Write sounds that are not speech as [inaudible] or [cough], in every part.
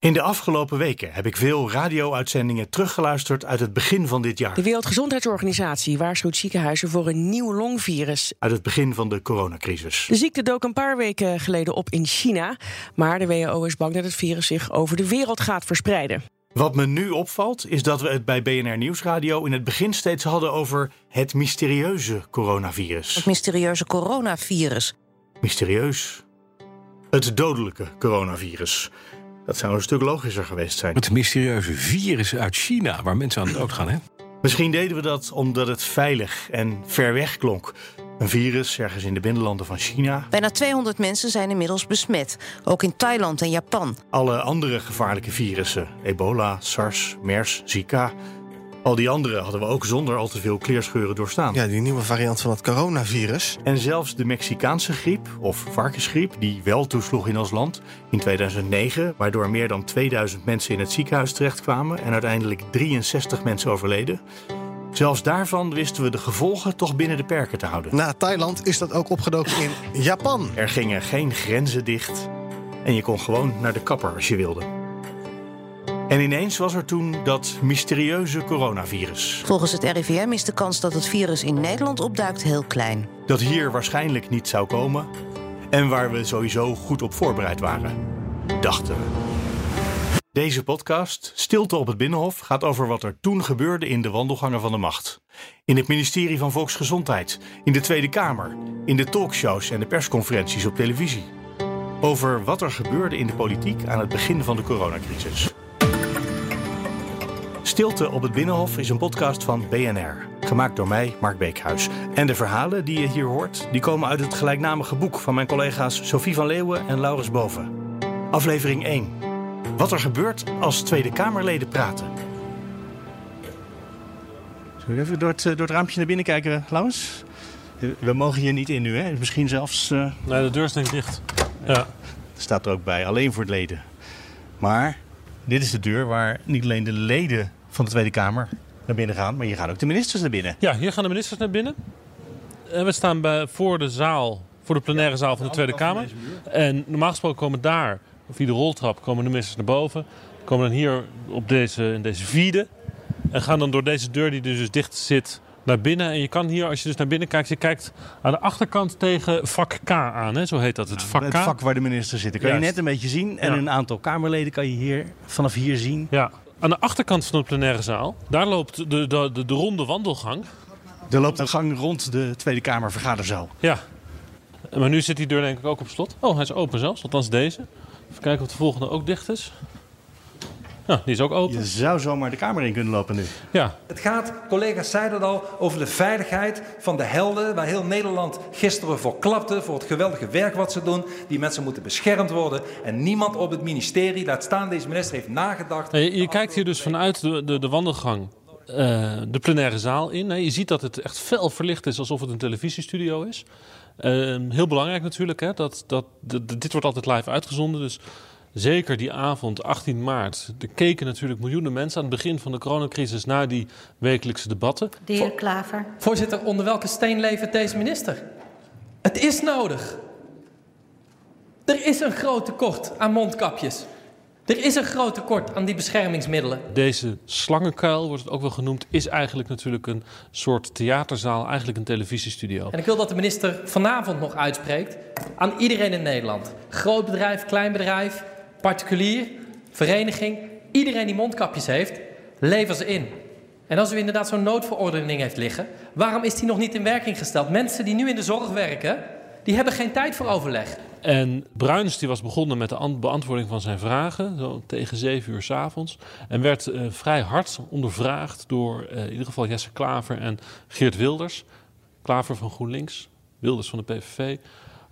In de afgelopen weken heb ik veel radio-uitzendingen teruggeluisterd uit het begin van dit jaar. De Wereldgezondheidsorganisatie waarschuwt ziekenhuizen voor een nieuw longvirus. Uit het begin van de coronacrisis. De ziekte dook een paar weken geleden op in China. Maar de WHO is bang dat het virus zich over de wereld gaat verspreiden. Wat me nu opvalt, is dat we het bij BNR Nieuwsradio in het begin steeds hadden over het mysterieuze coronavirus. Het mysterieuze coronavirus. Mysterieus. Het dodelijke coronavirus. Dat zou een stuk logischer geweest zijn. Het mysterieuze virus uit China waar mensen aan dood gaan, hè? Misschien deden we dat omdat het veilig en ver weg klonk. Een virus ergens in de binnenlanden van China. Bijna 200 mensen zijn inmiddels besmet, ook in Thailand en Japan. Alle andere gevaarlijke virussen, ebola, SARS, MERS, Zika, al die andere hadden we ook zonder al te veel kleerscheuren doorstaan. Ja, die nieuwe variant van het coronavirus. En zelfs de Mexicaanse griep, of varkensgriep, die wel toesloeg in ons land in 2009, waardoor meer dan 2000 mensen in het ziekenhuis terechtkwamen en uiteindelijk 63 mensen overleden. Zelfs daarvan wisten we de gevolgen toch binnen de perken te houden. Na Thailand is dat ook opgedoken in Japan. Er gingen geen grenzen dicht en je kon gewoon naar de kapper als je wilde. En ineens was er toen dat mysterieuze coronavirus. Volgens het RIVM is de kans dat het virus in Nederland opduikt heel klein. Dat hier waarschijnlijk niet zou komen en waar we sowieso goed op voorbereid waren, dachten we. Deze podcast, Stilte op het Binnenhof, gaat over wat er toen gebeurde in de wandelgangen van de macht. In het ministerie van Volksgezondheid, in de Tweede Kamer, in de talkshows en de persconferenties op televisie. Over wat er gebeurde in de politiek aan het begin van de coronacrisis. Stilte op het Binnenhof is een podcast van BNR. Gemaakt door mij, Mark Beekhuis. En de verhalen die je hier hoort, die komen uit het gelijknamige boek van mijn collega's Sophie van Leeuwen en Laurens Boven. Aflevering 1. Wat er gebeurt als Tweede Kamerleden praten. Zullen we even door het, door het raampje naar binnen kijken, Laurens? We mogen hier niet in nu, hè? Misschien zelfs... Uh... Nee, de deur is ik dicht. Ja. staat er ook bij, alleen voor het leden. Maar dit is de deur waar niet alleen de leden van de Tweede Kamer naar binnen gaan. Maar hier gaan ook de ministers naar binnen. Ja, hier gaan de ministers naar binnen. En we staan bij, voor de zaal, voor de plenaire zaal van de Tweede Kamer. En normaal gesproken komen daar, via de roltrap, komen de ministers naar boven. Komen dan hier op deze, in deze vierde. En gaan dan door deze deur die dus dicht zit naar binnen. En je kan hier, als je dus naar binnen kijkt, je kijkt aan de achterkant tegen vak K aan. Hè? Zo heet dat, het vak K. Het vak waar de ministers zitten. Kan je net een beetje zien. En een aantal Kamerleden kan je hier vanaf hier zien. Ja, aan de achterkant van de plenaire zaal, daar loopt de, de, de, de ronde wandelgang. Er loopt een gang rond de Tweede Kamer vergaderzaal. Ja. Maar nu zit die deur denk ik ook op slot. Oh, hij is open zelfs, althans deze. Even kijken of de volgende ook dicht is. Ja, die is ook open. Je zou zomaar de kamer in kunnen lopen nu. Ja. Het gaat, collega's zeiden al, over de veiligheid van de helden... waar heel Nederland gisteren voor klapte... voor het geweldige werk wat ze doen. Die mensen moeten beschermd worden. En niemand op het ministerie, laat staan deze minister, heeft nagedacht... Je, je kijkt hier dus vanuit de, de, de wandelgang uh, de plenaire zaal in. Je ziet dat het echt fel verlicht is alsof het een televisiestudio is. Uh, heel belangrijk natuurlijk, hè, dat, dat, dit wordt altijd live uitgezonden. Dus zeker die avond, 18 maart, er keken natuurlijk miljoenen mensen aan het begin van de coronacrisis naar die wekelijkse debatten. De heer Klaver. Voorzitter, onder welke steen levert deze minister? Het is nodig. Er is een groot tekort aan mondkapjes. Er is een groot tekort aan die beschermingsmiddelen. Deze slangenkuil, wordt het ook wel genoemd, is eigenlijk natuurlijk een soort theaterzaal, eigenlijk een televisiestudio. En ik wil dat de minister vanavond nog uitspreekt aan iedereen in Nederland. Groot bedrijf, klein bedrijf, particulier, vereniging, iedereen die mondkapjes heeft, lever ze in. En als u inderdaad zo'n noodverordening heeft liggen, waarom is die nog niet in werking gesteld? Mensen die nu in de zorg werken, die hebben geen tijd voor overleg. En Bruins die was begonnen met de beantwoording van zijn vragen, zo tegen zeven uur s avonds. En werd uh, vrij hard ondervraagd door uh, in ieder geval Jesse Klaver en Geert Wilders. Klaver van GroenLinks, Wilders van de PVV.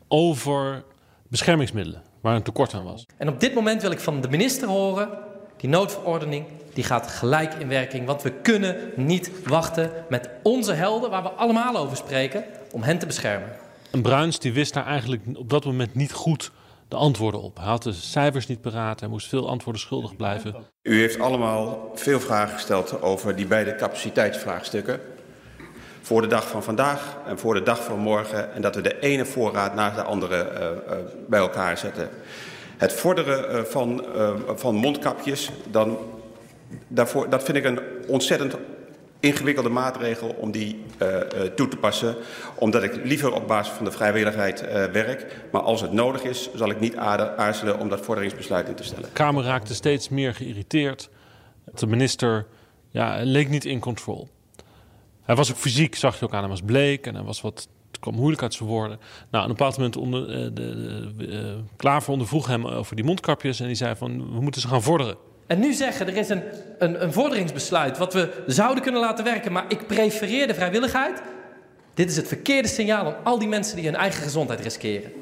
Over beschermingsmiddelen waar een tekort aan was. En op dit moment wil ik van de minister horen: Die noodverordening die gaat gelijk in werking. Want we kunnen niet wachten met onze helden, waar we allemaal over spreken, om hen te beschermen. En Bruins die wist daar eigenlijk op dat moment niet goed de antwoorden op. Hij had de cijfers niet paraat, hij moest veel antwoorden schuldig blijven. U heeft allemaal veel vragen gesteld over die beide capaciteitsvraagstukken. Voor de dag van vandaag en voor de dag van morgen. En dat we de ene voorraad na de andere uh, uh, bij elkaar zetten. Het vorderen uh, van, van mondkapjes, dan, daarvoor, dat vind ik een ontzettend ingewikkelde maatregel om die toe te passen. Omdat ik liever op basis van de vrijwilligheid werk. Maar als het nodig is, zal ik niet aarzelen om dat vorderingsbesluit in te stellen. De Kamer raakte steeds meer geïrriteerd. De minister ja, leek niet in control. Hij was ook fysiek, zag je ook aan, hij was bleek en hij was wat het kwam moeilijk uit zijn woorden. Nou, op een bepaald moment onder, de, de, de, Klaver ondervroeg hem over die mondkapjes en die zei van we moeten ze gaan vorderen. En nu zeggen, er is een, een, een vorderingsbesluit wat we zouden kunnen laten werken, maar ik prefereer de vrijwilligheid. Dit is het verkeerde signaal aan al die mensen die hun eigen gezondheid riskeren.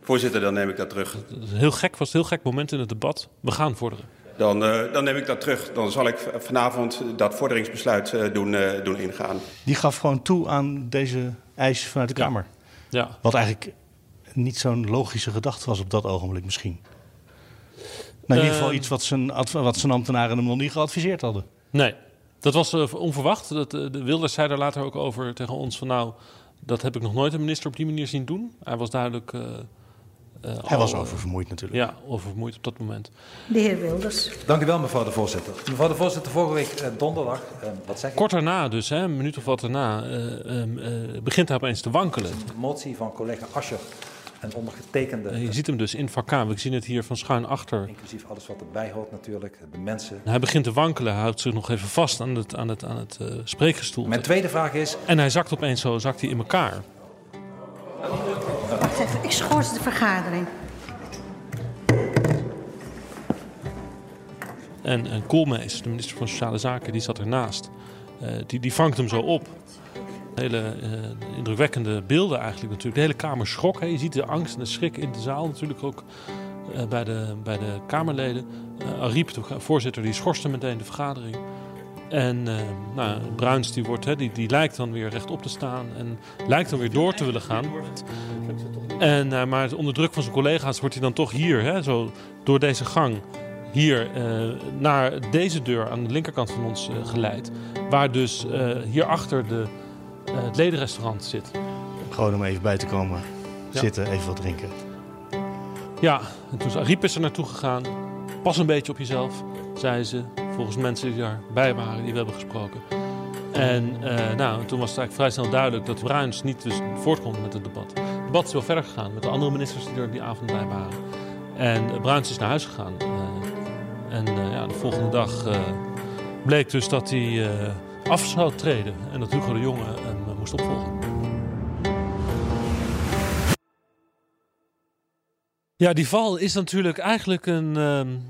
Voorzitter, dan neem ik dat terug. Het was een heel gek, was een heel gek moment in het debat. We gaan vorderen. Dan, uh, dan neem ik dat terug. Dan zal ik vanavond dat vorderingsbesluit uh, doen, uh, doen ingaan. Die gaf gewoon toe aan deze eis vanuit de Kamer. Ja. Wat eigenlijk niet zo'n logische gedachte was op dat ogenblik misschien. Nou, in ieder geval iets wat zijn, wat zijn ambtenaren hem nog niet geadviseerd hadden. Nee, dat was uh, onverwacht. Dat, uh, de Wilders zei daar later ook over tegen ons van nou, dat heb ik nog nooit een minister op die manier zien doen. Hij was duidelijk... Uh, Hij al, was oververmoeid natuurlijk. Ja, oververmoeid op dat moment. De heer Wilders. Dank u wel, mevrouw de voorzitter. Mevrouw de voorzitter, vorige week donderdag, wat zeg ik? Kort daarna dus, hè, een minuut of wat daarna, begint hij opeens te wankelen. De motie van collega Ascher en ondergetekende. Je ziet hem dus in vak We zien het hier van schuin achter. Inclusief alles wat erbij hoort natuurlijk, de mensen. Hij begint te wankelen. Hij houdt zich nog even vast aan het, aan het, aan het uh, spreekgestoel. Mijn tweede vraag is... En hij zakt opeens zo, zakt hij in elkaar. Schors de vergadering. En, en Koolmees, de minister van Sociale Zaken, die zat ernaast. Uh, die, die vangt hem zo op. Hele uh, indrukwekkende beelden eigenlijk natuurlijk. De hele kamer schrok. Je ziet de angst en de schrik in de zaal natuurlijk ook uh, bij, de, bij de Kamerleden. Ariep, de voorzitter, die schorste meteen de vergadering. En nou, Bruins die, wordt, hè, die, die lijkt dan weer rechtop te staan en lijkt dan weer door te willen gaan. En, maar onder druk van zijn collega's wordt hij dan toch hier, hè, zo door deze gang, hier naar deze deur aan de linkerkant van ons geleid. Waar dus hierachter de, het ledenrestaurant zit. Gewoon om even bij te komen ja. zitten, even wat drinken. Ja, en toen is Ariep is er naartoe gegaan. Pas een beetje op jezelf, zei ze. Volgens mensen die daarbij waren, die we hebben gesproken. En uh, nou, toen was het eigenlijk vrij snel duidelijk dat Bruins niet dus voortkomt met het debat. Het debat is wel verder gegaan met de andere ministers die er die avond bij waren. En uh, Bruins is naar huis gegaan. Uh, en ja, de volgende dag bleek dus dat hij af zou treden. En dat Hugo de Jonge hem moest opvolgen. Ja, die val is natuurlijk eigenlijk een, um,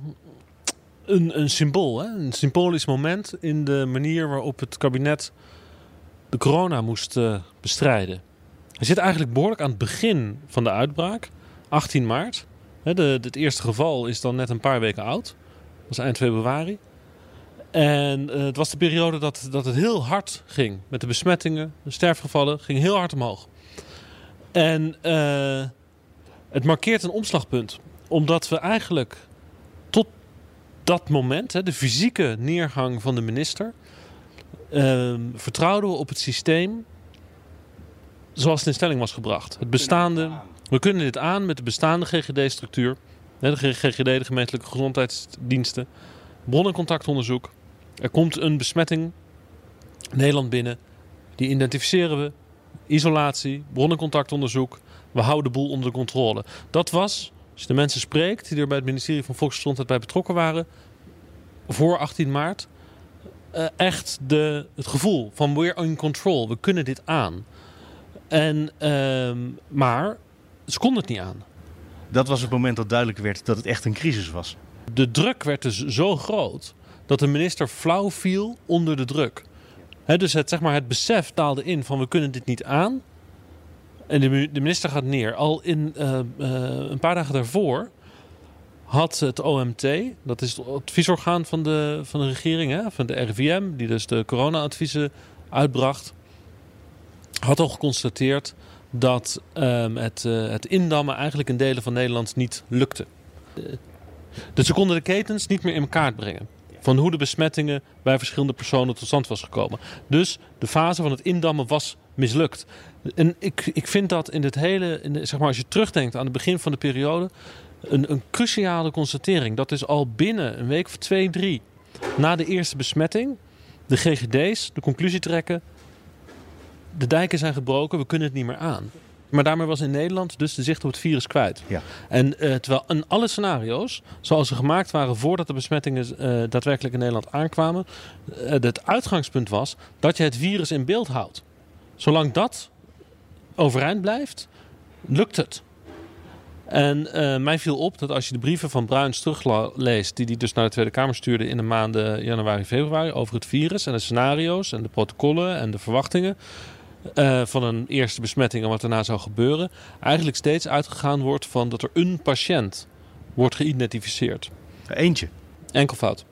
een, een symbool. Hè? Een symbolisch moment in de manier waarop het kabinet de corona moest uh, bestrijden. Hij zit eigenlijk behoorlijk aan het begin van de uitbraak, 18 maart. Hè, de, het eerste geval is dan net een paar weken oud. Dat was eind februari. En uh, het was de periode dat, dat het heel hard ging. Met de besmettingen, de sterfgevallen, ging heel hard omhoog. En uh, het markeert een omslagpunt. Omdat we eigenlijk dat moment, hè, de fysieke neergang van de minister... Uh, vertrouwden we op het systeem zoals het in stelling was gebracht. Het bestaande, we kunnen dit aan met de bestaande GGD-structuur. De GGD, de gemeentelijke gezondheidsdiensten. Bronnencontactonderzoek. Er komt een besmetting Nederland binnen. Die identificeren we. Isolatie, bronnencontactonderzoek. We houden de boel onder controle. Dat was, als je de mensen spreekt die er bij het ministerie van Volksgezondheid bij betrokken waren, voor 18 maart, uh, echt de, het gevoel van we're in control. We kunnen dit aan. En, uh, maar ze konden het niet aan. Dat was het moment dat duidelijk werd dat het echt een crisis was. De druk werd dus zo groot dat de minister flauw viel onder de druk. He, dus het, zeg maar, het besef daalde in van we kunnen dit niet aan. En de, de minister gaat neer. Al in uh, uh, een paar dagen daarvoor had het OMT, dat is het adviesorgaan van de, van de regering, hè, van de RIVM, die dus de corona-adviezen uitbracht, had al geconstateerd dat um, het, uh, het indammen eigenlijk in delen van Nederland niet lukte. Dus ze konden de ketens niet meer in kaart brengen. Van hoe de besmettingen bij verschillende personen tot stand was gekomen. Dus de fase van het indammen was mislukt. En ik, ik vind dat in het hele, in de, zeg maar als je terugdenkt aan het begin van de periode, een, een cruciale constatering. Dat is al binnen een week of twee, drie na de eerste besmetting de GGD's de conclusie trekken: de dijken zijn gebroken, we kunnen het niet meer aan. Maar daarmee was in Nederland dus de zicht op het virus kwijt. Ja. En uh, terwijl in alle scenario's, zoals ze gemaakt waren voordat de besmettingen uh, daadwerkelijk in Nederland aankwamen, uh, het uitgangspunt was dat je het virus in beeld houdt. Zolang dat overeind blijft, lukt het. En mij viel op dat als je de brieven van Bruins terugleest, die hij dus naar de Tweede Kamer stuurde in de maanden januari, februari over het virus en de scenario's en de protocollen en de verwachtingen, uh, van een eerste besmetting en wat daarna zou gebeuren, eigenlijk steeds uitgegaan wordt van dat er een patiënt wordt geïdentificeerd. Eentje. Enkelvoud.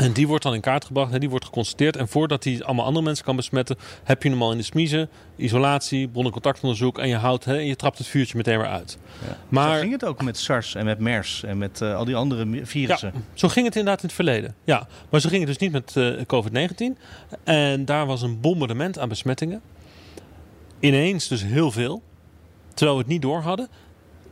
En die wordt dan in kaart gebracht, die wordt geconstateerd. En voordat hij allemaal andere mensen kan besmetten, heb je hem al in de smiezen, isolatie, bronnencontactonderzoek. En je houdt en je trapt het vuurtje meteen weer uit. Ja. Maar zo ging het ook met SARS en met MERS en met uh, al die andere virussen. Ja, zo ging het inderdaad in het verleden. Ja, maar zo ging het dus niet met uh, COVID-19. En daar was een bombardement aan besmettingen. Ineens dus heel veel. Terwijl we het niet door hadden.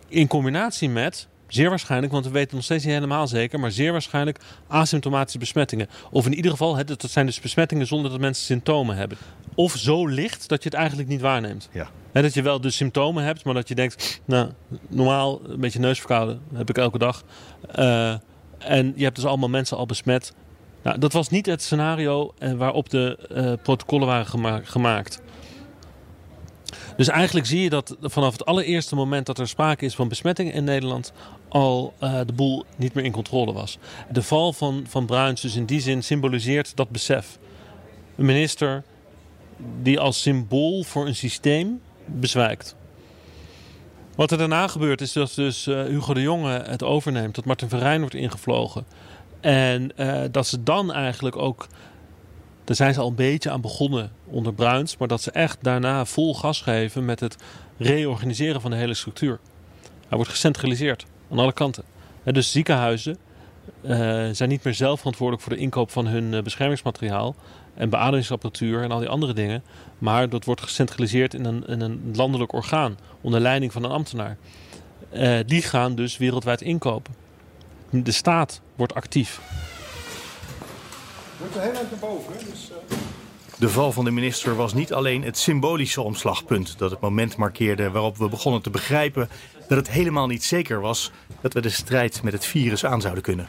In combinatie met Zeer waarschijnlijk, want we weten nog steeds niet helemaal zeker, maar zeer waarschijnlijk asymptomatische besmettingen. Of in ieder geval, dat zijn dus besmettingen zonder dat mensen symptomen hebben. Of zo licht dat je het eigenlijk niet waarneemt. Ja. dat je wel de symptomen hebt, maar dat je denkt, nou, normaal een beetje neusverkouden heb ik elke dag. Uh, en je hebt dus allemaal mensen al besmet. Nou, dat was niet het scenario eh, waarop de uh, protocollen waren gema gemaakt. Dus eigenlijk zie je dat vanaf het allereerste moment dat er sprake is van besmetting in Nederland al uh, de boel niet meer in controle was. De val van, van Bruins dus in die zin symboliseert dat besef. Een minister die als symbool voor een systeem bezwijkt. Wat er daarna gebeurt is dat dus uh, Hugo de Jonge het overneemt, dat Martin Rijn wordt ingevlogen. En uh, dat ze dan eigenlijk ook daar zijn ze al een beetje aan begonnen onder Bruins. Maar dat ze echt daarna vol gas geven met het reorganiseren van de hele structuur. Hij wordt gecentraliseerd aan alle kanten. En dus ziekenhuizen uh, zijn niet meer zelf verantwoordelijk voor de inkoop van hun uh, beschermingsmateriaal. En beademingsapparatuur en al die andere dingen. Maar dat wordt gecentraliseerd in een, een landelijk orgaan. Onder leiding van een ambtenaar. Uh, die gaan dus wereldwijd inkopen. De staat wordt actief. Heel boven. Dus, uh... De val van de minister was niet alleen het symbolische omslagpunt dat het moment markeerde waarop we begonnen te begrijpen dat het helemaal niet zeker was dat we de strijd met het virus aan zouden kunnen.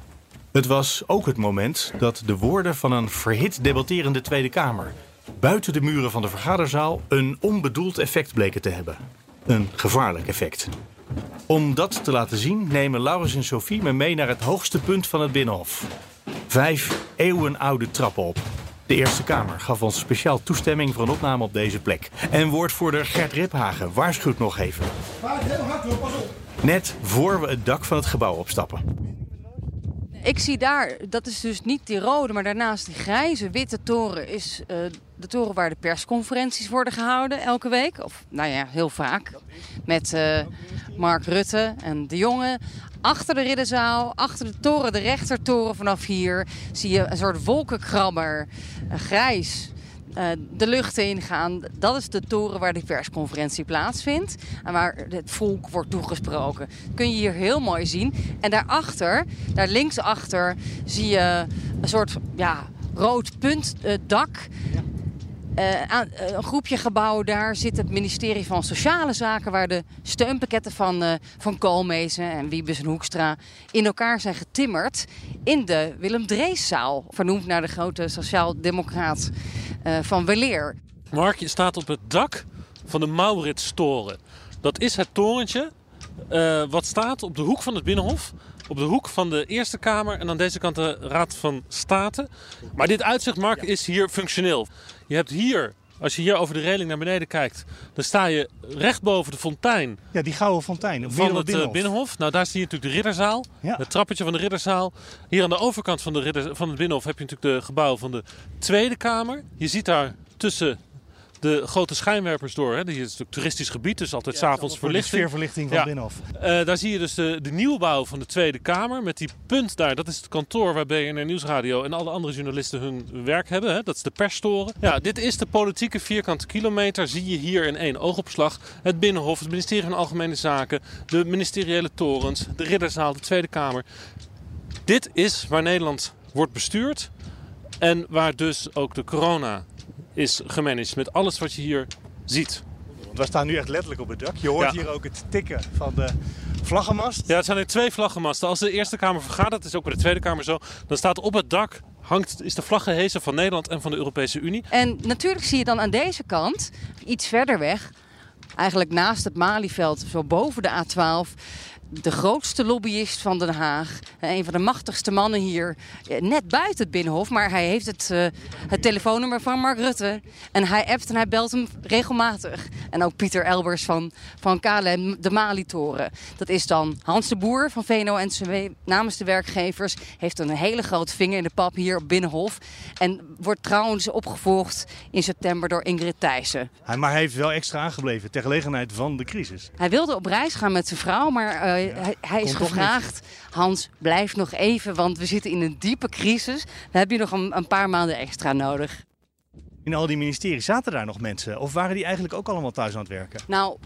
Het was ook het moment dat de woorden van een verhit debatterende Tweede Kamer buiten de muren van de vergaderzaal een onbedoeld effect bleken te hebben. Een gevaarlijk effect. Om dat te laten zien nemen Laurens en Sophie me mee naar het hoogste punt van het Binnenhof. Vijf eeuwenoude trappen op. De Eerste Kamer gaf ons speciaal toestemming voor een opname op deze plek. En woordvoerder Gert Riphagen waarschuwt nog even. heel hard pas op. Net voor we het dak van het gebouw opstappen. Ik zie daar, dat is dus niet die rode, maar daarnaast die grijze witte toren is uh, de toren waar de persconferenties worden gehouden elke week. Of nou ja, heel vaak. Met uh, Mark Rutte en de jongen. Achter de ridderzaal, achter de toren, de rechtertoren vanaf hier, zie je een soort wolkenkrabber, grijs. Uh, de lucht ingaan. Dat is de toren waar die persconferentie plaatsvindt. En waar het volk wordt toegesproken. Dat kun je hier heel mooi zien. En daarachter, daar linksachter, zie je een soort ja, rood puntdak. Uh, aan, uh, een groepje gebouwen daar zit het ministerie van Sociale Zaken... waar de steunpakketten van, uh, van Koolmezen en Wiebes en Hoekstra... in elkaar zijn getimmerd in de Willem Dreeszaal. Vernoemd naar de grote sociaal-democraat van Weleer. Mark, je staat op het dak van de Mauritstoren. Dat is het torentje wat staat op de hoek van het Binnenhof op de hoek van de Eerste Kamer en aan deze kant de Raad van State. Maar dit uitzicht, Mark, is hier functioneel. Je hebt hier als je hier over de reling naar beneden kijkt, dan sta je recht boven de fontein Ja, die gouden fontein. van het eh, Binnenhof. Nou, daar zie je natuurlijk de Ridderzaal. Ja. Het trappetje van de Ridderzaal. Hier aan de overkant van, de ridder, van het Binnenhof heb je natuurlijk de gebouw van de Tweede Kamer. Je ziet daar tussen de grote schijnwerpers door. Hè. Hier is natuurlijk toeristisch gebied, dus altijd s s'avonds verlichting. sfeerverlichting van Ja. het Binnenhof. Eh, daar zie je dus de, de nieuwbouw van de Tweede Kamer. Met die punt daar, dat is het kantoor waar BNR Nieuwsradio en alle andere journalisten hun werk hebben. Hè? Dat is de persstoren. Ja, dit is de politieke vierkante kilometer. Zie je hier in één oogopslag. Het Binnenhof, het ministerie van Algemene Zaken, de ministeriële torens, de Ridderzaal, de Tweede Kamer. Dit is waar Nederland wordt bestuurd. En waar dus ook de corona is gemanaged met alles wat je hier ziet. Want we staan nu echt letterlijk op het dak. Je hoort Ja. hier ook het tikken van de vlaggenmast. Ja, het zijn er twee vlaggenmasten. Als de Eerste Kamer vergaat, dat is ook bij de Tweede Kamer zo, dan staat op het dak hangt, is de vlag gehezen van Nederland en van de Europese Unie. En natuurlijk zie je dan aan deze kant, iets verder weg, eigenlijk naast het Malieveld, zo boven de A12, de grootste lobbyist van Den Haag. Een van de machtigste mannen hier, eh, net buiten het Binnenhof. Maar hij heeft het, eh, het telefoonnummer van Mark Rutte. En hij appt en hij belt hem regelmatig. En ook Pieter Elbers van, van KLM, de Mali-toren. Dat is dan Hans de Boer van VNO-NCW namens de werkgevers. Heeft een hele grote vinger in de pap hier op Binnenhof. En wordt trouwens opgevolgd in september door Ingrid Thijssen. Hij, maar hij heeft wel extra aangebleven ter gelegenheid van de crisis. Hij wilde op reis gaan met zijn vrouw, maar eh, hij, hij is gevraagd... Hans, blijf nog even, want we zitten in een diepe crisis. Dan heb je nog een, een paar maanden extra nodig. In al die ministeries zaten daar nog mensen? Of waren die eigenlijk ook allemaal thuis aan het werken? Nou,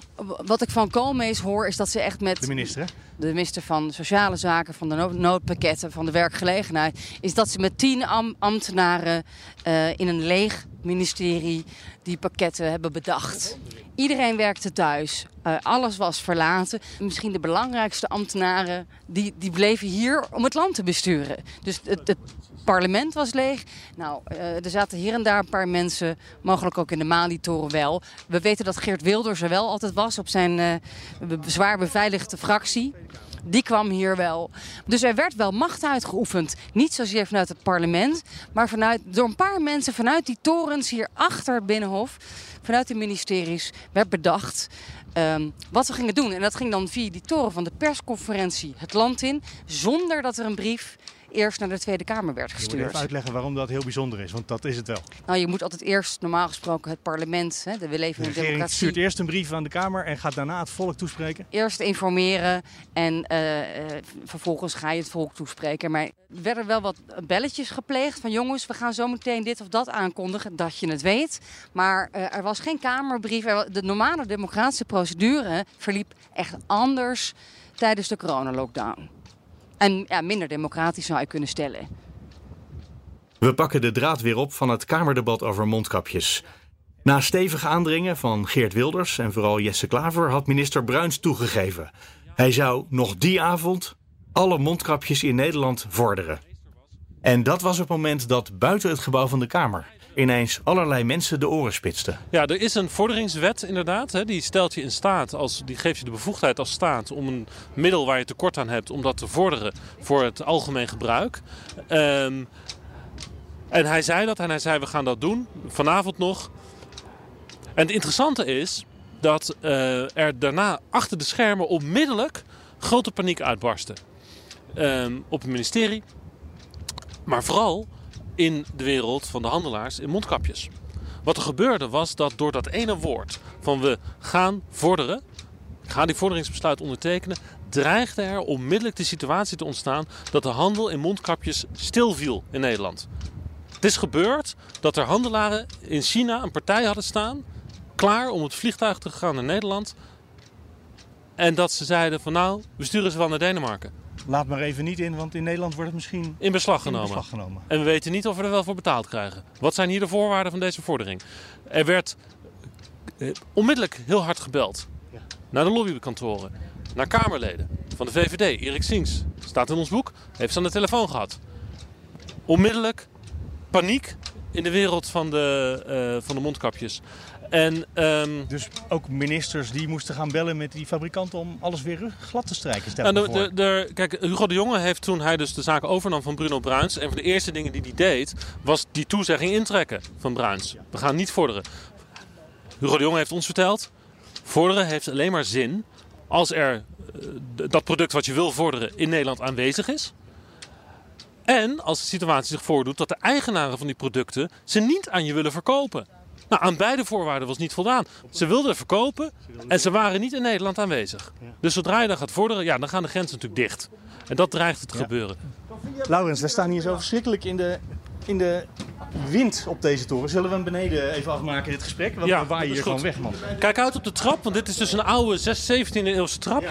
wat ik van Koolmees hoor is dat ze echt met... De minister, hè? de minister van Sociale Zaken, van de no- noodpakketten, van de werkgelegenheid, is dat ze met tien am- ambtenaren eh, in een leeg ministerie die pakketten hebben bedacht. Iedereen werkte thuis, Eh, alles was verlaten. Misschien de belangrijkste ambtenaren die, die bleven hier om het land te besturen. Dus het, het parlement was leeg. Nou, eh, er zaten hier en daar een paar mensen, mogelijk ook in de Mali-toren wel. We weten dat Geert Wilders er wel altijd was op zijn be- zwaar beveiligde fractie. Die kwam hier wel. Dus er werd wel macht uitgeoefend. Niet zozeer vanuit het parlement, maar vanuit, door een paar mensen vanuit die torens hier achter Binnenhof, vanuit de ministeries, werd bedacht ehm, wat we gingen doen. En dat ging dan via die toren van de persconferentie het land in, zonder dat er een brief eerst naar de Tweede Kamer werd Je moet gestuurd. even uitleggen waarom dat heel bijzonder is, want dat is het wel. Nou, je moet altijd eerst normaal gesproken het parlement, hè, de- we leven in democratie. stuurt eerst een brief aan de Kamer en gaat daarna het volk toespreken. Eerst informeren en eh, eh, vervolgens ga je het volk toespreken. Maar er werden wel wat belletjes gepleegd van jongens, we gaan zo meteen dit of dat aankondigen, dat je het weet. Maar eh, er was geen kamerbrief. Er De normale democratische procedure verliep echt anders tijdens de coronalockdown. En ja, minder democratisch zou je kunnen stellen. We pakken de draad weer op van het Kamerdebat over mondkapjes. Na stevig aandringen van Geert Wilders en vooral Jesse Klaver had minister Bruins toegegeven. Hij zou nog die avond alle mondkapjes in Nederland vorderen. En dat was het moment dat buiten het gebouw van de Kamer ineens allerlei mensen de oren spitsten. Ja, er is een vorderingswet inderdaad. Hè, die stelt je in staat, als, die geeft je de bevoegdheid als staat om een middel waar je tekort aan hebt, om dat te vorderen voor het algemeen gebruik. Ehm, en hij zei dat en hij zei we gaan dat doen, vanavond nog. En het interessante is dat eh, er daarna achter de schermen onmiddellijk grote paniek uitbarstte. Ehm, op het ministerie, maar vooral in de wereld van de handelaars in mondkapjes. Wat er gebeurde was dat door dat ene woord van we gaan vorderen, ik ga die vorderingsbesluit ondertekenen, dreigde er onmiddellijk de situatie te ontstaan dat de handel in mondkapjes stilviel in Nederland. Het is gebeurd dat er handelaren in China een partij hadden staan, klaar om het vliegtuig te gaan naar Nederland. En dat ze zeiden van nou, we sturen ze wel naar Denemarken. Laat maar even niet in, want in Nederland wordt het misschien In beslag genomen. in beslag genomen. En we weten niet of we er wel voor betaald krijgen. Wat zijn hier de voorwaarden van deze vordering? Er werd eh, onmiddellijk heel hard gebeld. Naar de lobbykantoren. Naar Kamerleden van de VVD. Erik Sings staat in ons boek. Heeft ze aan de telefoon gehad. Onmiddellijk paniek in de wereld van de, eh, van de mondkapjes. En, ehm, Dus ook ministers die moesten gaan bellen met die fabrikanten om alles weer glad te strijken. Stel Nou, de, de, de- kijk, Hugo de Jonge heeft toen hij dus de zaak overnam van Bruno Bruins. Een van de eerste dingen die hij deed, was die toezegging intrekken van Bruins. We gaan niet vorderen. Hugo de Jonge heeft ons verteld, vorderen heeft alleen maar zin als er eh, dat product wat je wil vorderen in Nederland aanwezig is. En als de situatie zich voordoet dat de eigenaren van die producten ze niet aan je willen verkopen. Nou, aan beide voorwaarden was niet voldaan. Ze wilden verkopen en ze waren niet in Nederland aanwezig. Dus zodra je dan gaat vorderen, ja, dan gaan de grenzen natuurlijk dicht. En dat dreigt het te gebeuren. Laurens, we staan hier zo verschrikkelijk in de, in de wind op deze toren. Zullen we hem beneden even afmaken, dit gesprek? Want Ja, we waaien hier goed. gewoon weg, man. Kijk uit op de trap, want dit is dus een oude 6, 17e eeuwse trap. We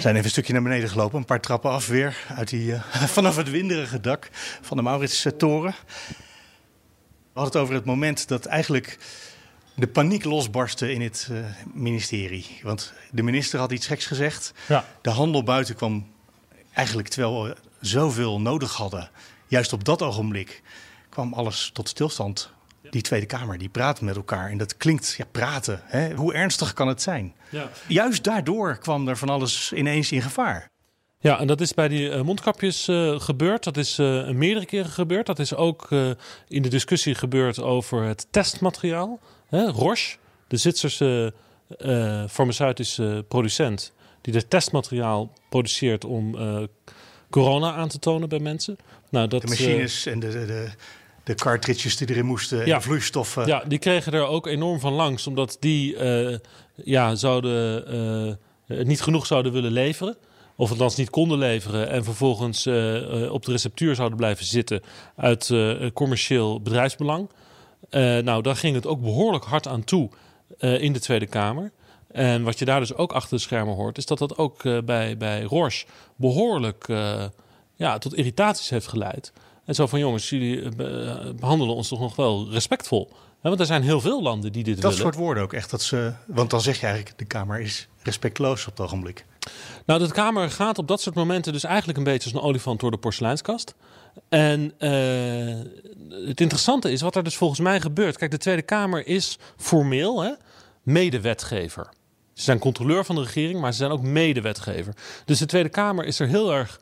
zijn even een stukje naar beneden gelopen, een paar trappen af weer. Uit die, eh, [laughs] vanaf het winderige dak van de Maurits-toren. We hadden het over het moment dat eigenlijk de paniek losbarstte in het eh, ministerie. Want de minister had iets geks gezegd. Ja. De handel buiten kwam eigenlijk terwijl we zoveel nodig hadden. Juist op dat ogenblik kwam alles tot stilstand. Die Tweede Kamer, die praten met elkaar. En dat klinkt, ja, praten. Hè? Hoe ernstig kan het zijn? Ja. Juist daardoor kwam er van alles ineens in gevaar. Ja, en dat is bij die eh, mondkapjes eh, gebeurd. Dat is eh, meerdere keren gebeurd. Dat is ook in de discussie gebeurd over het testmateriaal. Hè, Roche, de Zwitserse farmaceutische producent, die het testmateriaal produceert om corona aan te tonen bij mensen. Nou, dat, De machines en de, de, de, de cartridges die erin moesten, Ja. vloeistoffen. Ja, die kregen er ook enorm van langs, omdat die eh, ja, zouden, eh, niet genoeg zouden willen leveren. Of althans niet konden leveren en vervolgens eh, op de receptuur zouden blijven zitten uit commercieel bedrijfsbelang. Nou, daar ging het ook behoorlijk hard aan toe in de Tweede Kamer. En wat je daar dus ook achter de schermen hoort, is dat dat ook bij, bij Roche behoorlijk eh, ja, tot irritaties heeft geleid. En zo van jongens, jullie eh, be- behandelen ons toch nog wel respectvol. Want er zijn heel veel landen die dit dat willen. soort woorden ook echt. Dat ze, want dan zeg je eigenlijk, de Kamer is respectloos op het ogenblik. Nou, de Kamer gaat op dat soort momenten dus eigenlijk een beetje als een olifant door de porseleinskast. En eh, het interessante is wat er dus volgens mij gebeurt. Kijk, de Tweede Kamer is formeel hè, medewetgever. Ze zijn controleur van de regering, maar ze zijn ook medewetgever. Dus de Tweede Kamer is er heel erg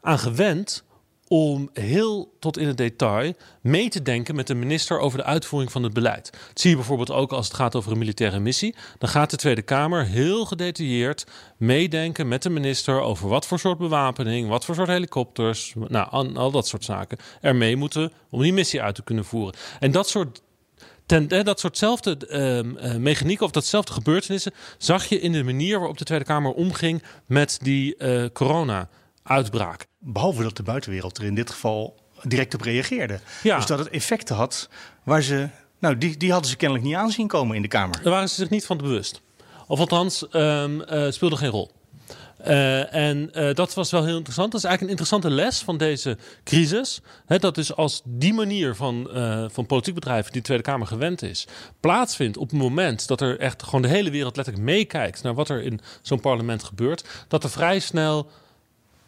aan gewend om heel tot in het detail mee te denken met de minister over de uitvoering van het beleid. Dat zie je bijvoorbeeld ook als het gaat over een militaire missie. Dan gaat de Tweede Kamer heel gedetailleerd meedenken met de minister over wat voor soort bewapening, wat voor soort helikopters, nou, al, dat soort zaken er mee moeten om die missie uit te kunnen voeren. En dat soort dat soortzelfde mechaniek of datzelfde gebeurtenissen zag je in de manier waarop de Tweede Kamer omging met die eh, corona-uitbraak. Behalve dat de buitenwereld er in dit geval direct op reageerde. Ja. Dus dat het effecten had waar ze... Nou, die, die hadden ze kennelijk niet aanzien komen in de Kamer. Daar waren ze zich niet van bewust. Of althans, ehm eh, speelde geen rol. Eh, en eh, dat was wel heel interessant. Dat is eigenlijk een interessante les van deze crisis. Dat dus als die manier van, van politiek bedrijven die de Tweede Kamer gewend is, plaatsvindt op het moment dat er echt gewoon de hele wereld letterlijk meekijkt naar wat er in zo'n parlement gebeurt, dat er vrij snel,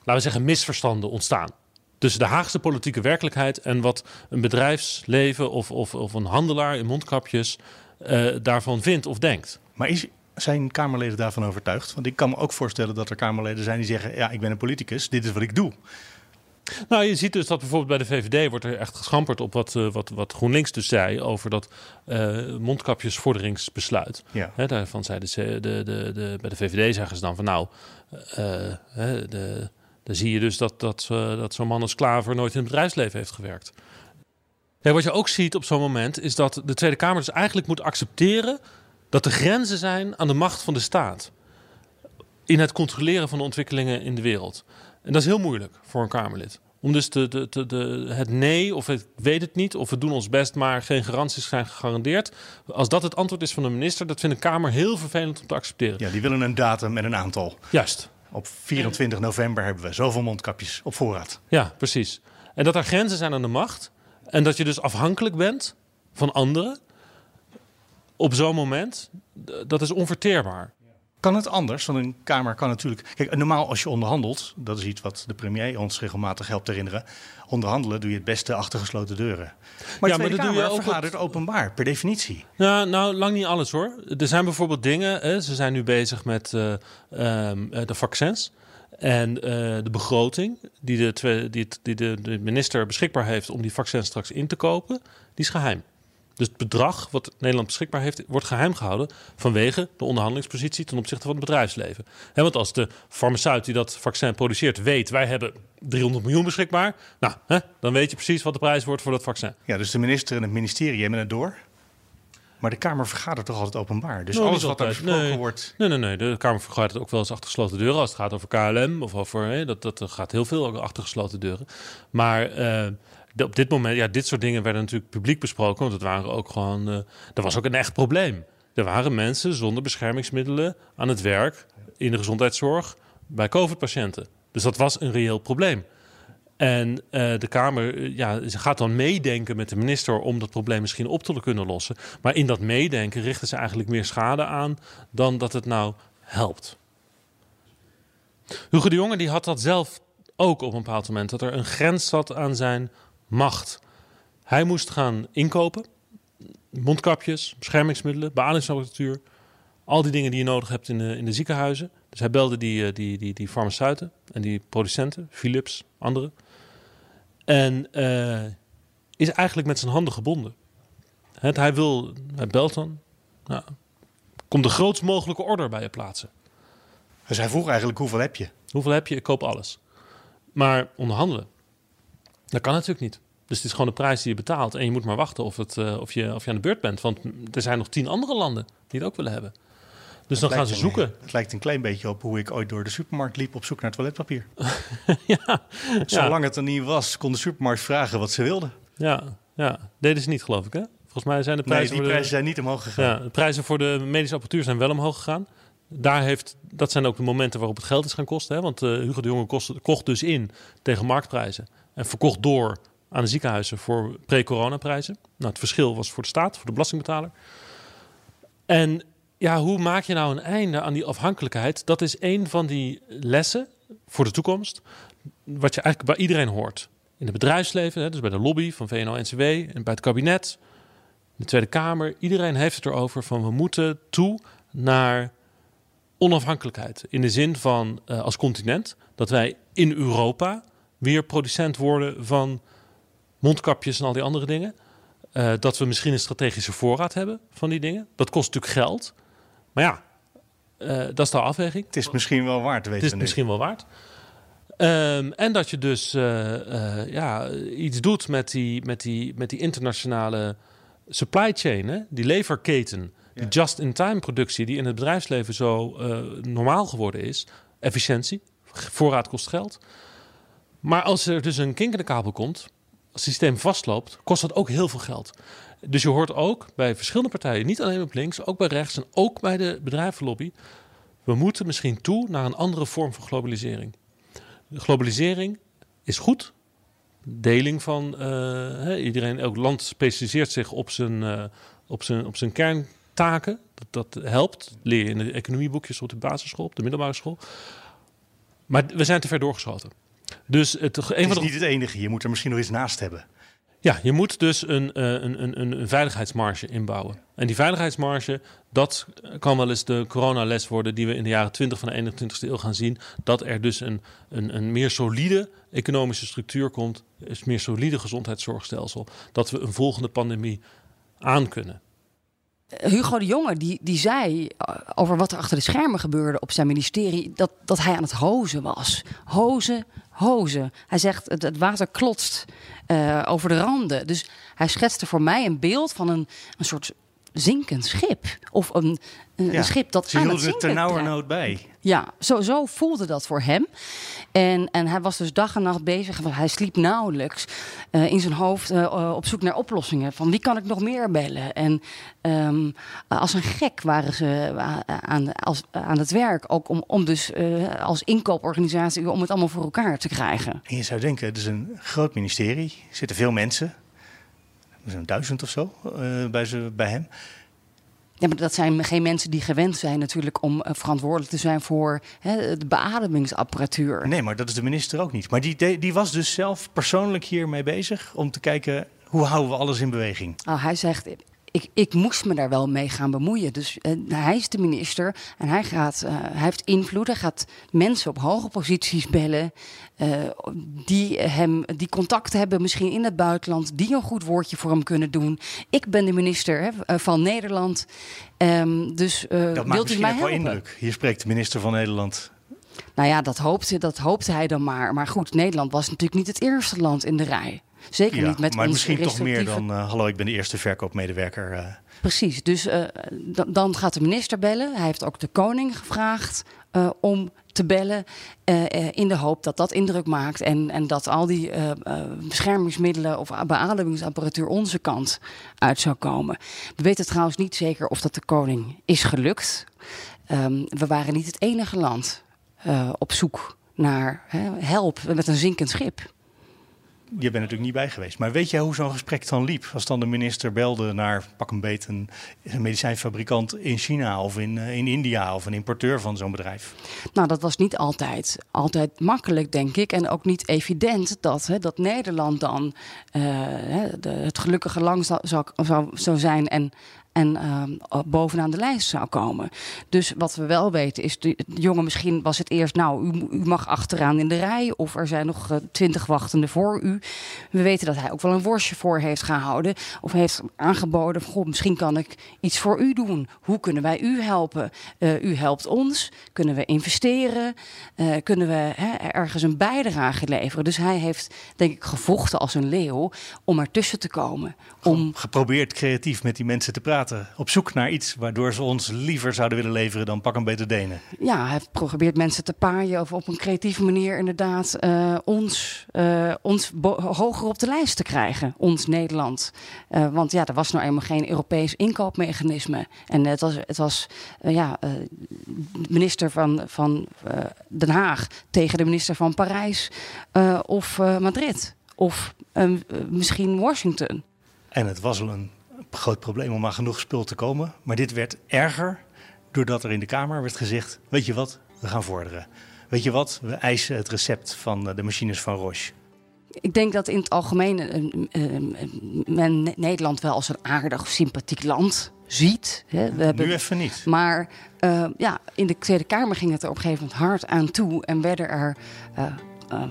laten we zeggen, misverstanden ontstaan. Tussen de Haagse politieke werkelijkheid en wat een bedrijfsleven of, of, of een handelaar in mondkapjes eh, daarvan vindt of denkt. Maar is, zijn Kamerleden daarvan overtuigd? Want ik kan me ook voorstellen dat er Kamerleden zijn die zeggen... ja, ik ben een politicus, dit is wat ik doe. Nou, je ziet dus dat bijvoorbeeld bij de VVD wordt er echt geschamperd op wat, eh, wat, wat GroenLinks dus zei over dat eh mondkapjesvorderingsbesluit. Ja. Daarvan zei de, C- de, de, de, bij de VVD zeggen ze dan van nou, de, dan zie je dus dat, dat, eh, dat zo'n man als Klaver nooit in het bedrijfsleven heeft gewerkt. Ja, wat je ook ziet op zo'n moment is dat de Tweede Kamer dus eigenlijk moet accepteren dat er grenzen zijn aan de macht van de staat. In het controleren van de ontwikkelingen in de wereld. En dat is heel moeilijk voor een Kamerlid. Om dus de, de, de, de, het nee of ik weet het niet of we doen ons best, maar geen garanties zijn gegarandeerd. Als dat het antwoord is van de minister, dat vindt een Kamer heel vervelend om te accepteren. Ja, die willen een datum en een aantal. Juist. Op 24 november hebben we zoveel mondkapjes op voorraad. Ja, precies. En dat er grenzen zijn aan de macht. En dat je dus afhankelijk bent van anderen. Op zo'n moment, dat is onverteerbaar. Kan het anders? Want een Kamer kan natuurlijk. Kijk, normaal als je onderhandelt, dat is iets wat de premier ons regelmatig helpt herinneren. Onderhandelen doe je het beste achter gesloten deuren. Maar Ja, maar dat doe je ook vergadert openbaar, per definitie. Ja, nou, lang niet alles hoor. Er zijn bijvoorbeeld dingen. Hè, ze zijn nu bezig met eh, ehm, eh, de vaccins. En eh, de begroting die, de, die, het- die de, de minister beschikbaar heeft om die vaccins straks in te kopen, die is geheim. Dus het bedrag wat Nederland beschikbaar heeft, wordt geheim gehouden vanwege de onderhandelingspositie ten opzichte van het bedrijfsleven. Hè, want als de farmaceut die dat vaccin produceert weet, wij hebben 300 miljoen beschikbaar, nou, dan weet je precies wat de prijs wordt voor dat vaccin. Ja, dus de minister en het ministerie hebben het door. Maar de Kamer vergadert toch altijd openbaar. Dus alles wat altijd. besproken nee. wordt. Nee, nee, nee. De Kamer vergadert ook wel eens achter gesloten deuren. Als het gaat over KLM of over. Hè, dat, dat gaat heel veel ook achter gesloten deuren. Maar eh, op dit moment, ja, dit soort dingen werden natuurlijk publiek besproken. Want het waren ook gewoon. eh er was ook een echt probleem. Er waren mensen zonder beschermingsmiddelen aan het werk in de gezondheidszorg bij COVID-patiënten. Dus dat was een reëel probleem. En eh, de Kamer eh, ja, ze gaat dan meedenken met de minister om dat probleem misschien op te kunnen lossen. Maar in dat meedenken richten ze eigenlijk meer schade aan dan dat het nou helpt. Hugo de Jonge die had dat zelf ook op een bepaald moment. Dat er een grens zat aan zijn macht. Hij moest gaan inkopen. Mondkapjes, beschermingsmiddelen, beademingsapparatuur. Al die dingen die je nodig hebt in de, in de ziekenhuizen. Dus hij belde die, eh, die, die, die farmaceuten en die producenten, Philips, anderen. En eh, is eigenlijk met zijn handen gebonden. Het, hij wil, hij belt dan. Nou, komt de grootst mogelijke order bij je plaatsen. Dus hij vroeg eigenlijk hoeveel heb je? Hoeveel heb je? Ik koop alles. Maar onderhandelen, dat kan natuurlijk niet. Dus het is gewoon de prijs die je betaalt. En je moet maar wachten of, het, eh, of, je, of je aan de beurt bent. Want er zijn nog tien andere landen die het ook willen hebben. Dus dan gaan ze zoeken. een- Het lijkt een klein beetje op hoe ik ooit door de supermarkt liep op zoek naar toiletpapier. [laughs] ja. Zolang het er niet was, kon de supermarkt vragen wat ze wilden. Ja, ja, deden ze niet, geloof ik. Hè? Volgens mij zijn de Nee, prijzen. die voor de- prijzen zijn niet omhoog gegaan. Ja, de prijzen voor de medische apparatuur zijn wel omhoog gegaan. Daar heeft, dat zijn ook de momenten waarop het geld is gaan kosten. Hè? Want eh, Hugo de Jonge kost, kocht dus in tegen marktprijzen. En verkocht door aan de ziekenhuizen voor pre-coronaprijzen. Nou, het verschil was voor de staat, voor de belastingbetaler. En ja, hoe maak je nou een einde aan die afhankelijkheid? Dat is een van die lessen voor de toekomst. Wat je eigenlijk bij iedereen hoort. In het bedrijfsleven, dus bij de lobby van VNO-NCW en bij het kabinet, de Tweede Kamer. Iedereen heeft het erover van we moeten toe naar onafhankelijkheid. In de zin van eh, als continent dat wij in Europa weer producent worden van mondkapjes en al die andere dingen. Eh, dat we misschien een strategische voorraad hebben van die dingen. Dat kost natuurlijk geld. Maar ja, eh, dat is de afweging. Het is misschien wel waard, weten Het is we misschien wel waard. Ehm, en dat je dus eh, ja, iets doet met die, met, die, met die internationale supply chain, hè? die leverketen, die just-in-time productie, die in het bedrijfsleven zo normaal geworden is. Efficiëntie, voorraad kost geld. Maar als er dus een kink in de kabel komt, als het systeem vastloopt, kost dat ook heel veel geld. Dus je hoort ook bij verschillende partijen, niet alleen op links, ook bij rechts en ook bij de bedrijvenlobby, we moeten misschien toe naar een andere vorm van globalisering. Globalisering is goed. Deling van eh, iedereen, elk land specialiseert zich op zijn, eh, op zijn, op zijn kerntaken. Dat, dat helpt. Leer je in de economieboekjes op de basisschool, op de middelbare school. Maar we zijn te ver doorgeschoten. Dus het, is de, niet het enige. Je moet er misschien nog iets naast hebben. ja, je moet dus een, eh, een, een, een, een veiligheidsmarge inbouwen. En die veiligheidsmarge, dat kan wel eens de coronales worden die we in de jaren 20 van de 21ste eeuw gaan zien. Dat er dus een, een, een meer solide economische structuur komt, een meer solide gezondheidszorgstelsel. Dat we een volgende pandemie aan kunnen. Hugo de Jonge die, die zei eh, over wat er achter de schermen gebeurde op zijn ministerie, dat, dat hij aan het hozen was. Hozen, hozen. Hij zegt het, het water klotst eh, over de randen. Dus hij schetste voor mij een beeld van een, een soort zinkend schip. Of een, een, schip dat Ze aan het zinken ternauwernood bij. ja, zo, zo voelde dat voor hem. En, en hij was dus dag en nacht bezig. want Hij sliep nauwelijks eh, in zijn hoofd eh, eh, op zoek naar oplossingen. Van wie kan ik nog meer bellen? En ehm, als een gek waren ze aan, als, aan het werk. Ook om, om dus als inkooporganisatie om het allemaal voor elkaar te krijgen. En je zou denken, het is een groot ministerie. Er zitten veel mensen. Er zijn duizend of zo eh, bij, ze, bij hem. Ja, maar dat zijn geen mensen die gewend zijn natuurlijk om eh, verantwoordelijk te zijn voor hè, de beademingsapparatuur. Nee, maar dat is de minister ook niet. Maar die, die was dus zelf persoonlijk hiermee bezig om te kijken hoe houden we alles in beweging. Oh, hij zegt, ik, ik moest me daar wel mee gaan bemoeien. Dus uh, hij is de minister en hij, gaat, uh, hij heeft invloed. Hij gaat mensen op hoge posities bellen. Uh, die, hem, die contacten hebben, misschien in het buitenland. Die een goed woordje voor hem kunnen doen. Ik ben de minister hè, van Nederland. Um, dus dat maakt wilt u mij wel indruk. Hier spreekt de minister van Nederland. Nou ja, dat hoopte, dat hoopte hij dan maar. Maar goed, Nederland was natuurlijk niet het eerste land in de rij. Zeker ja, niet met maar ons misschien toch meer dan... Uh, hallo, ik ben de eerste verkoopmedewerker. Uh. Precies, dus uh, dan gaat de minister bellen. Hij heeft ook de koning gevraagd om te bellen... in de hoop dat dat indruk maakt... en, en dat al die beschermingsmiddelen of beademingsapparatuur onze kant uit zou komen. We weten trouwens niet zeker of dat de koning is gelukt. Um, we waren niet het enige land op zoek naar help met een zinkend schip je bent natuurlijk niet bij geweest. Maar weet jij hoe zo'n gesprek dan liep? Als dan de minister belde naar pak een beet een, medicijnfabrikant in China of in, uh, in India of een importeur van zo'n bedrijf? Nou, dat was niet altijd, altijd makkelijk, denk ik. En ook niet evident dat, hè, dat Nederland dan de, het gelukkige lang zou, zou, zou zijn en en uh, bovenaan de lijst zou komen. Dus wat we wel weten is, de, jongen misschien was het eerst, nou, u, u, mag achteraan in de rij, of er zijn nog uh, twintig wachtenden voor u. We weten dat hij ook wel een worstje voor heeft gehouden, of heeft aangeboden, goh, misschien kan ik iets voor u doen. Hoe kunnen wij u helpen? Uh, u helpt ons, kunnen we investeren, kunnen we hè, ergens een bijdrage leveren. Dus hij heeft, denk ik, gevochten als een leeuw om ertussen te komen. Om... Geprobeerd creatief met die mensen te praten op zoek naar iets waardoor ze ons liever zouden willen leveren dan pak een beter Denen. Ja, hij probeert mensen te paaien of op een creatieve manier inderdaad uh, ons, uh, ons hoger op de lijst te krijgen, ons Nederland. Uh, want ja, er was nou eenmaal geen Europees inkoopmechanisme. En het was, het was ja, de minister van, van Den Haag tegen de minister van Parijs of Madrid. Of misschien Washington. En het was een groot probleem om aan genoeg spul te komen. Maar dit werd erger doordat er in de Kamer werd gezegd: Weet je wat, we gaan vorderen. Weet je wat, we eisen het recept van eh, de machines van Roche. Ik denk dat in het algemeen uh, uh, men Nederland wel als een aardig, sympathiek land ziet. Hè. We hebben, nu even niet. Maar uh, ja, in de Tweede Kamer ging het er op een gegeven moment hard aan toe. En werden er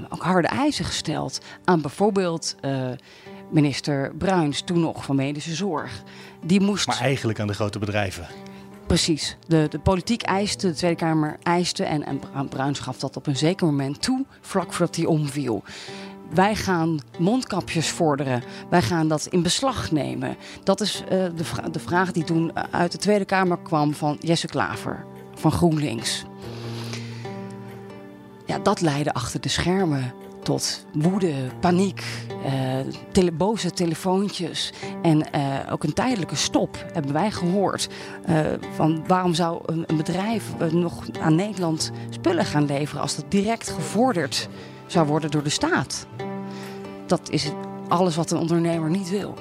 ook harde eisen gesteld aan bijvoorbeeld minister Bruins, toen nog van Medische Zorg. Die moest... Maar eigenlijk aan de grote bedrijven. Precies. De, de politiek eiste, de Tweede Kamer eiste en, en Bruins gaf dat op een zeker moment toe, vlak voordat hij omviel. Wij gaan mondkapjes vorderen. Wij gaan dat in beslag nemen. Dat is uh, de, vra de vraag die toen uit de Tweede Kamer kwam van Jesse Klaver van GroenLinks. Ja, dat leidde achter de schermen tot woede, paniek, uh, boze telefoontjes en uh, ook een tijdelijke stop hebben wij gehoord. Uh, van waarom zou een, een bedrijf nog aan Nederland spullen gaan leveren als dat direct gevorderd zou worden door de staat? Dat is alles wat een ondernemer niet wil.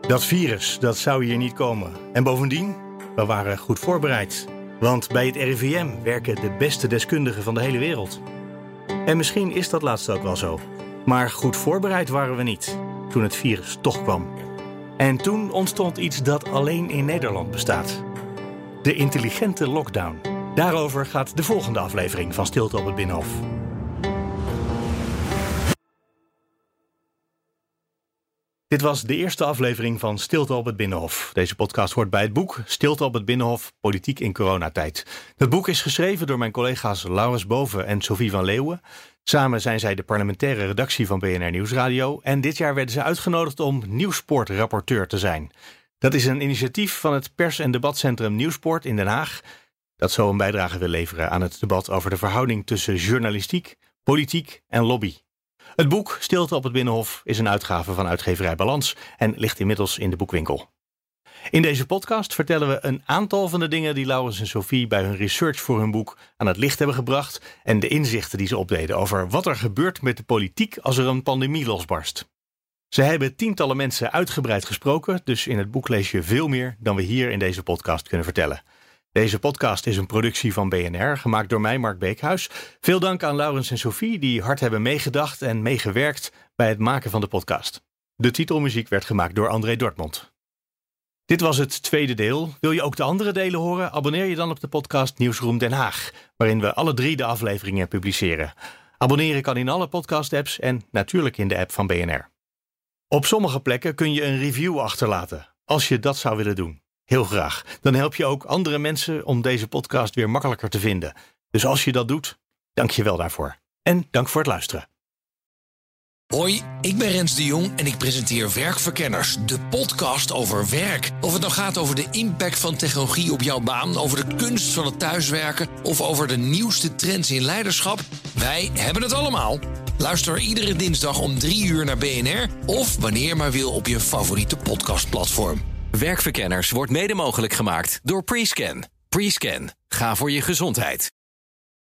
Dat virus, dat zou hier niet komen. En bovendien, we waren goed voorbereid. Want bij het RIVM werken de beste deskundigen van de hele wereld. En misschien is dat laatste ook wel zo. Maar goed voorbereid waren we niet toen het virus toch kwam. En toen ontstond iets dat alleen in Nederland bestaat: de intelligente lockdown. Daarover gaat de volgende aflevering van Stilte op het Binnenhof. Dit was de eerste aflevering van Stilte op het Binnenhof. Deze podcast hoort bij het boek Stilte op het Binnenhof: Politiek in coronatijd. Het boek is geschreven door mijn collega's Laurens Boven en Sophie van Leeuwen. Samen zijn zij de parlementaire redactie van BNR Nieuwsradio en dit jaar werden ze uitgenodigd om Nieuwsport-rapporteur te zijn. Dat is een initiatief van het pers- en debatcentrum Nieuwsport in Den Haag, dat zo een bijdrage wil leveren aan het debat over de verhouding tussen journalistiek, politiek en lobby. Het boek Stilte op het Binnenhof is een uitgave van uitgeverij Balans en ligt inmiddels in de boekwinkel. In deze podcast vertellen we een aantal van de dingen die Laurens en Sophie bij hun research voor hun boek aan het licht hebben gebracht en de inzichten die ze opdeden over wat er gebeurt met de politiek als er een pandemie losbarst. Ze hebben tientallen mensen uitgebreid gesproken, dus in het boek lees je veel meer dan we hier in deze podcast kunnen vertellen. Deze podcast is een productie van BNR, gemaakt door mij, Mark Beekhuis. Veel dank aan Laurens en Sophie, die hard hebben meegedacht en meegewerkt bij het maken van de podcast. De titelmuziek werd gemaakt door André Dortmund. Dit was het tweede deel. Wil je ook de andere delen horen? Abonneer je dan op de podcast Nieuwsroom Den Haag, waarin we alle drie de afleveringen publiceren. Abonneren kan in alle podcast-apps en natuurlijk in de app van BNR. Op sommige plekken kun je een review achterlaten, als je dat zou willen doen. Heel graag. Dan help je ook andere mensen om deze podcast weer makkelijker te vinden. Dus als je dat doet, dank je wel daarvoor. En dank voor het luisteren. Hoi, ik ben Rens de Jong en ik presenteer Werkverkenners, de podcast over werk. Of het nou gaat over de impact van technologie op jouw baan, over de kunst van het thuiswerken of over de nieuwste trends in leiderschap, wij hebben het allemaal. Luister iedere dinsdag om 3 uur naar BNR of wanneer maar wil op je favoriete podcastplatform. Werkverkenners wordt mede mogelijk gemaakt door Prescan. Prescan. Ga voor je gezondheid.